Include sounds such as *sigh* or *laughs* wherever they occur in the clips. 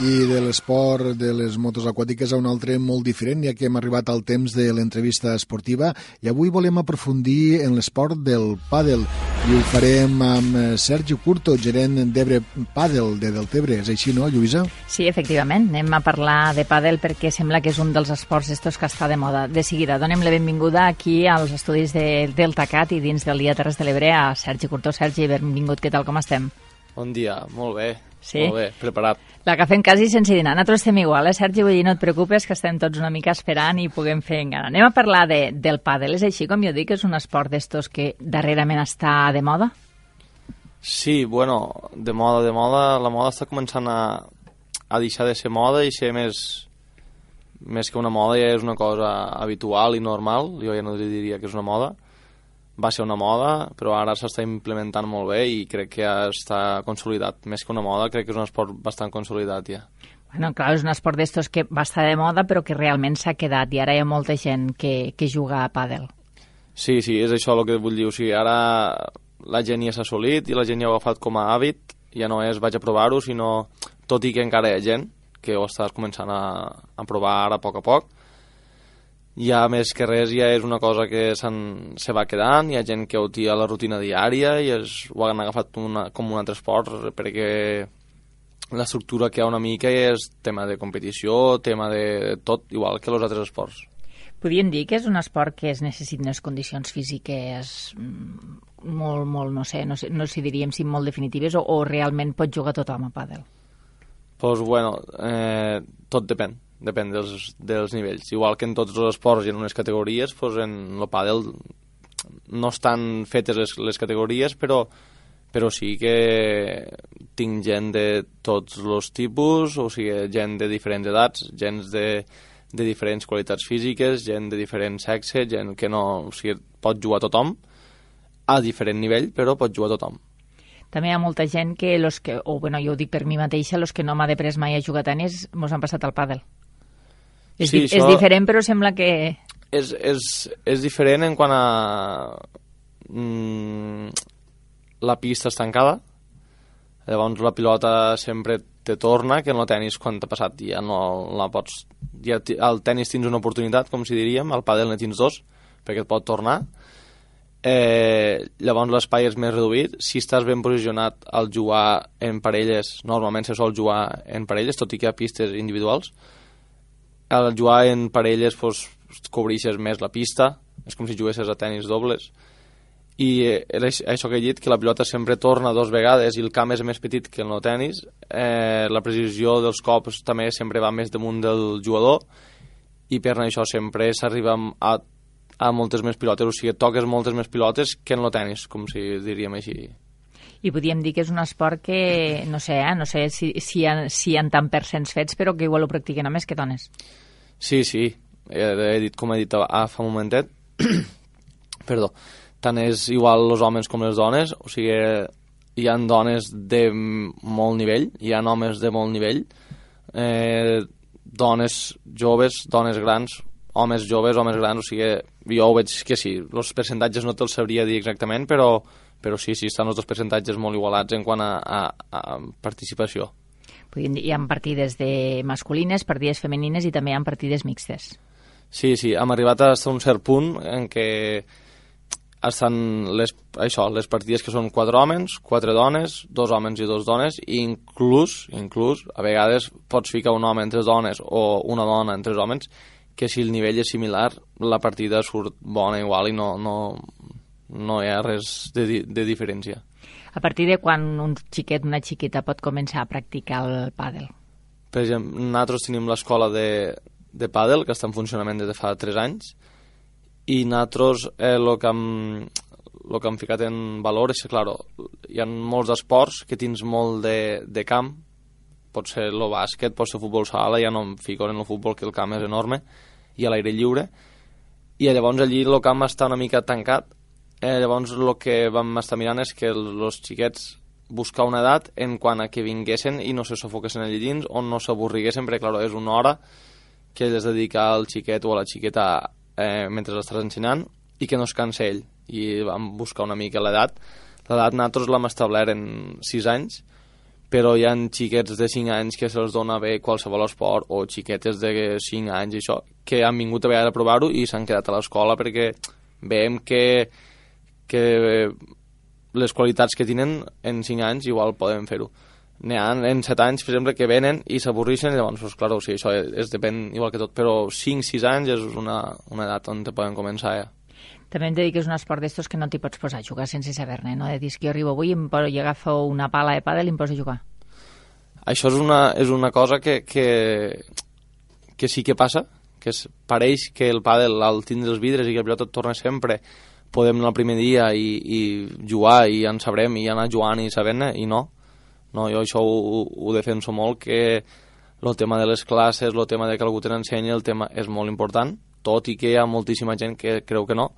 i de l'esport de les motos aquàtiques a un altre molt diferent, ja que hem arribat al temps de l'entrevista esportiva i avui volem aprofundir en l'esport del pàdel i ho farem amb eh, Sergi Curto, gerent d'Ebre Pàdel de Deltebre. És així, no, Lluïsa? Sí, efectivament. Anem a parlar de pàdel perquè sembla que és un dels esports estos que està de moda. De seguida, donem la benvinguda aquí als estudis de Deltacat i dins del Dia Terres de l'Ebre a Sergi Curto. Sergi, benvingut, què tal, com estem? Bon dia, molt bé. Sí? Molt bé, preparat. La que fem quasi sense dinar. Nosaltres estem igual, eh, Sergi? Vull dir, no et preocupes, que estem tots una mica esperant i puguem fer engana. Anem a parlar de, del pàdel. És així, com jo dic, és un esport d'estos que darrerament està de moda? Sí, bueno, de moda, de moda, la moda està començant a, a deixar de ser moda i ser més, més que una moda, ja és una cosa habitual i normal. Jo ja no diria que és una moda. Va ser una moda, però ara s'està implementant molt bé i crec que ja està consolidat. Més que una moda, crec que és un esport bastant consolidat ja. Bueno, clar, és un esport d'estos que va estar de moda però que realment s'ha quedat i ara hi ha molta gent que, que juga a pàdel. Sí, sí, és això el que vull dir. O sigui, ara la gent ja s'ha assolit i la gent ja ho ha agafat com a hàbit. Ja no és vaig a provar-ho, sinó tot i que encara hi ha gent que ho estàs començant a, a provar ara a poc a poc, ja més que res ja és una cosa que se va quedant, hi ha gent que ho tia a la rutina diària i es, ho han agafat una, com un altre esport perquè l'estructura que hi ha una mica és tema de competició, tema de tot, igual que els altres esports. Podríem dir que és un esport que es necessita unes condicions físiques mm, molt, molt, no sé, no sé, no sé si diríem si molt definitives o, o realment pot jugar tothom a pàdel? Doncs, pues, bueno, eh, tot depèn depèn dels, dels nivells. Igual que en tots els esports i en unes categories, doncs en el pàdel no estan fetes les, les categories, però, però sí que tinc gent de tots els tipus, o sigui, gent de diferents edats, gent de, de diferents qualitats físiques, gent de diferent sexe, gent que no... O sigui, pot jugar tothom, a diferent nivell, però pot jugar tothom també hi ha molta gent que, los que o bueno, jo ho dic per mi mateixa, els que no m'ha de pres mai a jugar tenis, mos han passat al pàdel. És, Sí, di això- és diferent, però sembla que... és, és, és diferent en quant a mm, la pista és tancada. Llavors la pilota sempre te torna que en el tennis quan t'ha passat ja no la pots ja al tennis tens una oportunitat com si diríem, al pàdel ne tens dos perquè et pot tornar. Eh, llavors l'espai és més reduït. Si estàs ben posicionat al jugar en parelles normalment se sol jugar en parelles tot i que hi ha pistes individuals al jugar en parelles doncs, cobreixes més la pista, és com si juguessis a tennis dobles, i eh, és això que he dit, que la pilota sempre torna dos vegades i el camp és més petit que en el tennis, eh, la precisió dels cops també sempre va més damunt del jugador, i per això sempre s'arriba a, a moltes més pilotes, o sigui, toques moltes més pilotes que en el tennis, com si diríem així. I podríem dir que és un esport que, no sé, eh, no sé si, si, ha, si ha tant percents fets, però que igual ho practiquen a més que dones. Sí, sí, he, dit, com he dit a, fa un momentet, *clears throat* perdó, tant és igual els homes com les dones, o sigui, hi han dones de molt nivell, hi han homes de molt nivell, eh, dones joves, dones grans, homes joves, homes grans, o sigui, jo ho veig que sí, els percentatges no te'ls sabria dir exactament, però, però sí, sí, estan els dos percentatges molt igualats en quant a, a, a participació. Podríem dir, hi ha partides de masculines, partides femenines i també hi ha partides mixtes. Sí, sí, hem arribat a un cert punt en què estan les, això, les partides que són quatre homes, quatre dones, dos homes i dos dones, i inclús, inclús, a vegades pots ficar un home entre dones o una dona entre homes, que si el nivell és similar, la partida surt bona igual i no, no, no hi ha res de, di- de diferència. A partir de quan un xiquet, una xiqueta pot començar a practicar el pàdel? Per exemple, nosaltres tenim l'escola de, de pàdel, que està en funcionament des de fa 3 anys, i nosaltres eh, el que hem, lo que hem ficat en valor és que, claro, hi ha molts esports que tens molt de, de camp, pot ser el bàsquet, pot ser futbol sala, ja no em fico en el futbol, que el camp és enorme, i a l'aire lliure, i llavors allí el camp està una mica tancat, eh, llavors el que vam estar mirant és que els xiquets buscar una edat en quant a que vinguessin i no se sofoquessin allà dins o no s'avorriguessin, perquè clar, és una hora que ell es dedica al xiquet o a la xiqueta eh, mentre l'estàs ensenyant i que no es cansa ell. I vam buscar una mica l'edat. L'edat nosaltres l'hem establert en 6 anys però hi ha xiquets de 5 anys que se'ls dona bé qualsevol esport, o xiquetes de 5 anys, i això, que han vingut a veure a provar-ho i s'han quedat a l'escola perquè veiem que, que les qualitats que tenen en 5 anys igual poden fer-ho. N'hi ha en 7 anys, per exemple, que venen i s'avorreixen i llavors, pues, clar, o sigui, això és, depèn igual que tot, però 5-6 anys és una, una edat on te poden començar ja. També hem de dir que és un esport d'estos que no t'hi pots posar a jugar sense saber-ne, no? De dir que jo arribo avui em poso, i agafo una pala de pàdel i em poso a jugar. Això és una, és una cosa que, que, que sí que passa, que es, pareix que el pàdel, al tindre els vidres i que el pilota et torna sempre, podem anar el primer dia i, i jugar i en sabrem i anar jugant i sabent-ne, i no. No, jo això ho, ho defenso molt, que el tema de les classes, el tema de que algú te n'ensenyi, el tema és molt important, tot i que hi ha moltíssima gent que creu que no,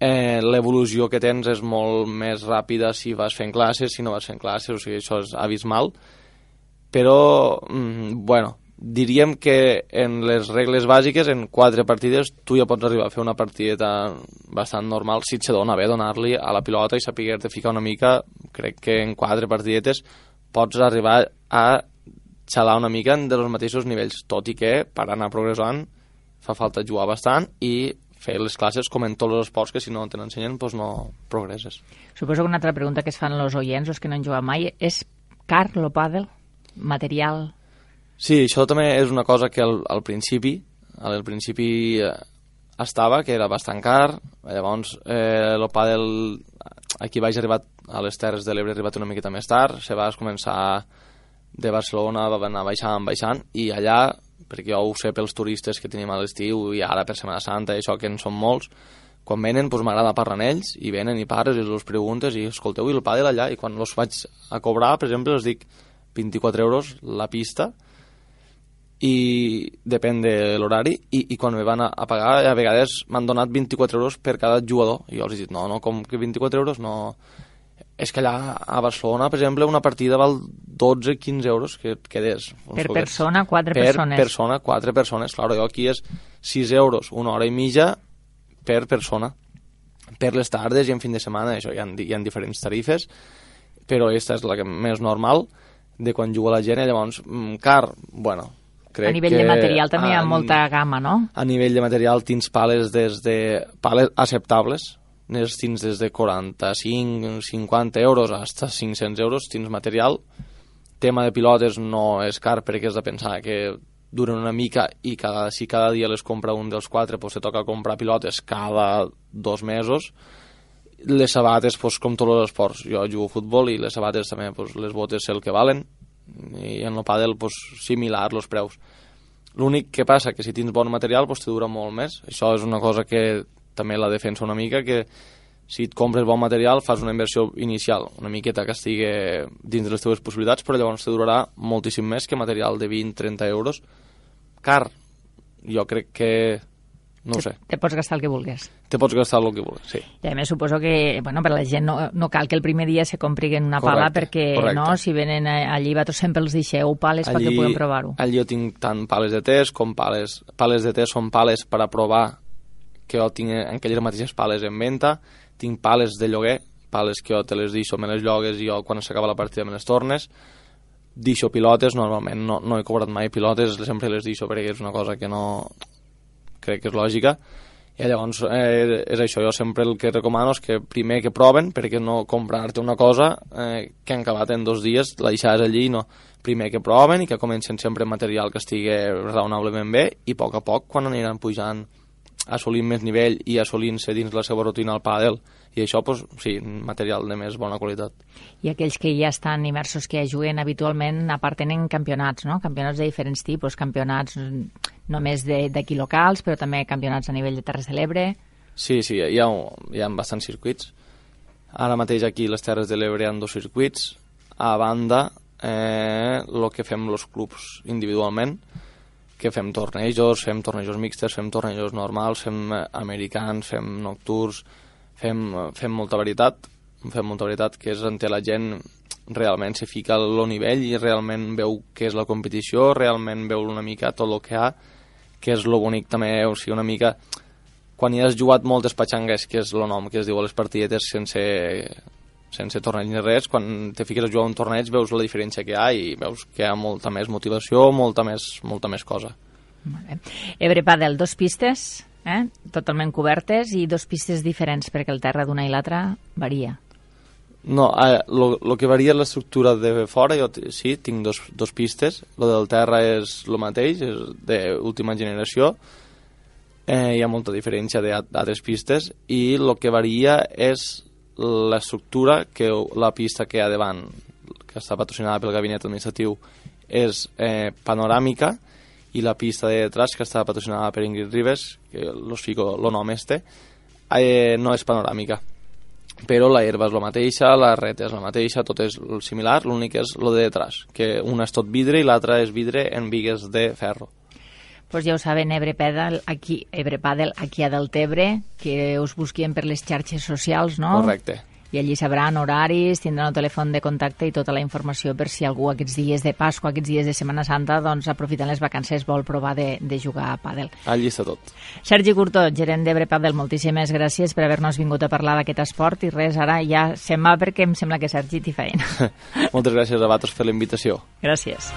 eh, l'evolució que tens és molt més ràpida si vas fent classes, si no vas fent classes, o sigui, això és abismal. Però, mm, bueno, diríem que en les regles bàsiques, en quatre partides, tu ja pots arribar a fer una partideta bastant normal, si et se dona bé donar-li a la pilota i saber-te ficar una mica, crec que en quatre partidetes pots arribar a xalar una mica de los mateixos nivells, tot i que per anar progressant fa falta jugar bastant i fer les classes com en tots els esports que si no te n'ensenyen doncs no progresses. Suposo que una altra pregunta que es fan els oients, els que no han jugat mai, és car lo pàdel? Material? Sí, això també és una cosa que al, al principi, al principi eh, estava, que era bastant car, llavors eh, el pàdel aquí vaig arribar a les Terres de l'Ebre arribat una miqueta més tard, se va començar de Barcelona, va anar baixant, baixant, i allà perquè jo ho sé pels turistes que tenim a l'estiu i ara per Setmana Santa i això que en són molts, quan venen doncs m'agrada parlar amb ells i venen i pares i els preguntes i escolteu i el pàdel allà i quan els vaig a cobrar, per exemple, els dic 24 euros la pista i depèn de l'horari i, i quan me van a, a pagar a vegades m'han donat 24 euros per cada jugador i jo els he dit no, no, com que 24 euros no és que allà a Barcelona, per exemple, una partida val 12-15 euros, que et quedes... Per persona, quatre per persones. Per persona, quatre persones. Claro, jo aquí és 6 euros, una hora i mitja per persona. Per les tardes i en fin de setmana, això, hi ha, hi ha diferents tarifes, però aquesta és la que més normal de quan juga la gent, i llavors, mm, car, bueno, crec a nivell que de material també hi ha molta gamma, no? A nivell de material tens pales des de pales acceptables, nes tins des de 45, 50 euros fins a 500 euros, tins material. Tema de pilotes no és car perquè has de pensar que duren una mica i cada, si cada dia les compra un dels quatre, pues, se toca comprar pilotes cada dos mesos. Les sabates, pues, com tots els esports, jo jugo a futbol i les sabates també, pues, les botes sé el que valen i en el pàdel, pues, similar, els preus. L'únic que passa que si tens bon material, pues, te dura molt més. Això és una cosa que també la defensa una mica, que si et compres bon material fas una inversió inicial, una miqueta que estigui dins de les teves possibilitats, però llavors te durarà moltíssim més que material de 20-30 euros. Car, jo crec que no ho sé. Te pots gastar el que vulguis. Te pots gastar el que vulguis, sí. I a més suposo que, bueno, per la gent no, no cal que el primer dia se compriguen una Correcte, pala perquè, correcte. no, si venen allí, vosaltres sempre els deixeu pales perquè puguem provar-ho. Allí jo tinc tant pales de test com pales... Pales de test són pales per a provar que jo tinc en aquelles mateixes pales en venda, tinc pales de lloguer, pales que jo te les deixo, me les llogues i jo quan s'acaba la partida me les tornes, deixo pilotes, normalment no, no he cobrat mai pilotes, sempre les deixo perquè és una cosa que no crec que és lògica, i llavors eh, és això, jo sempre el que recomano és que primer que proven, perquè no comprar-te una cosa eh, que han acabat en dos dies, la deixaràs allí, no. Primer que proven i que comencen sempre material que estigui raonablement bé i a poc a poc, quan aniran pujant assolint més nivell i assolint-se dins la seva rutina al pàdel i això, doncs, sí, material de més bona qualitat. I aquells que ja estan immersos, que ja juguen habitualment, a part tenen campionats, no? Campionats de diferents tipus, campionats només d'aquí locals, però també campionats a nivell de Terres de l'Ebre. Sí, sí, hi ha, hi ha bastants circuits. Ara mateix aquí les Terres de l'Ebre hi ha dos circuits. A banda, eh, el que fem els clubs individualment, que fem tornejos, fem tornejos mixtes, fem tornejos normals, fem eh, americans, fem nocturns, fem, eh, fem molta veritat, fem molta veritat, que és què la gent realment se fica al nivell i realment veu què és la competició, realment veu una mica tot el que ha, que és lo bonic també, o sigui, una mica quan hi has jugat moltes patxangues, que és el nom que es diu a les partidetes sense sense torneig ni res, quan te fiques a jugar un torneig veus la diferència que hi ha i veus que hi ha molta més motivació, molta més, molta més cosa. Molt bé. Ebre Padel, dos pistes, eh? totalment cobertes i dos pistes diferents, perquè el terra d'una i l'altra varia. No, eh, lo, lo que varia és l'estructura de fora, jo sí, tinc dos, dos pistes, lo del terra és el mateix, és d'última generació, eh, hi ha molta diferència d'altres pistes, i el que varia és l'estructura que la pista que hi ha davant, que està patrocinada pel gabinet administratiu, és eh, panoràmica, i la pista de detrás, que està patrocinada per Ingrid Ribes, que los fico el nom este, eh, no és panoràmica però la herba és la mateixa, la reta és la mateixa, tot és similar, l'únic és lo de detrás, que una és tot vidre i l'altra és vidre en vigues de ferro. Pues ja ho saben, Ebre Pedal, aquí, Ebre Padel, aquí a Deltebre, que us busquien per les xarxes socials, no? Correcte i allí sabran horaris, tindran el telèfon de contacte i tota la informació per si algú aquests dies de Pasqua, aquests dies de Setmana Santa, doncs aprofitant les vacances vol provar de, de jugar a pàdel. Allí està tot. Sergi Curtó, gerent d'Ebre Pàdel, moltíssimes gràcies per haver-nos vingut a parlar d'aquest esport i res, ara ja se'n va perquè em sembla que Sergi t'hi feina. *laughs* Moltes gràcies a vosaltres per la invitació. Gràcies.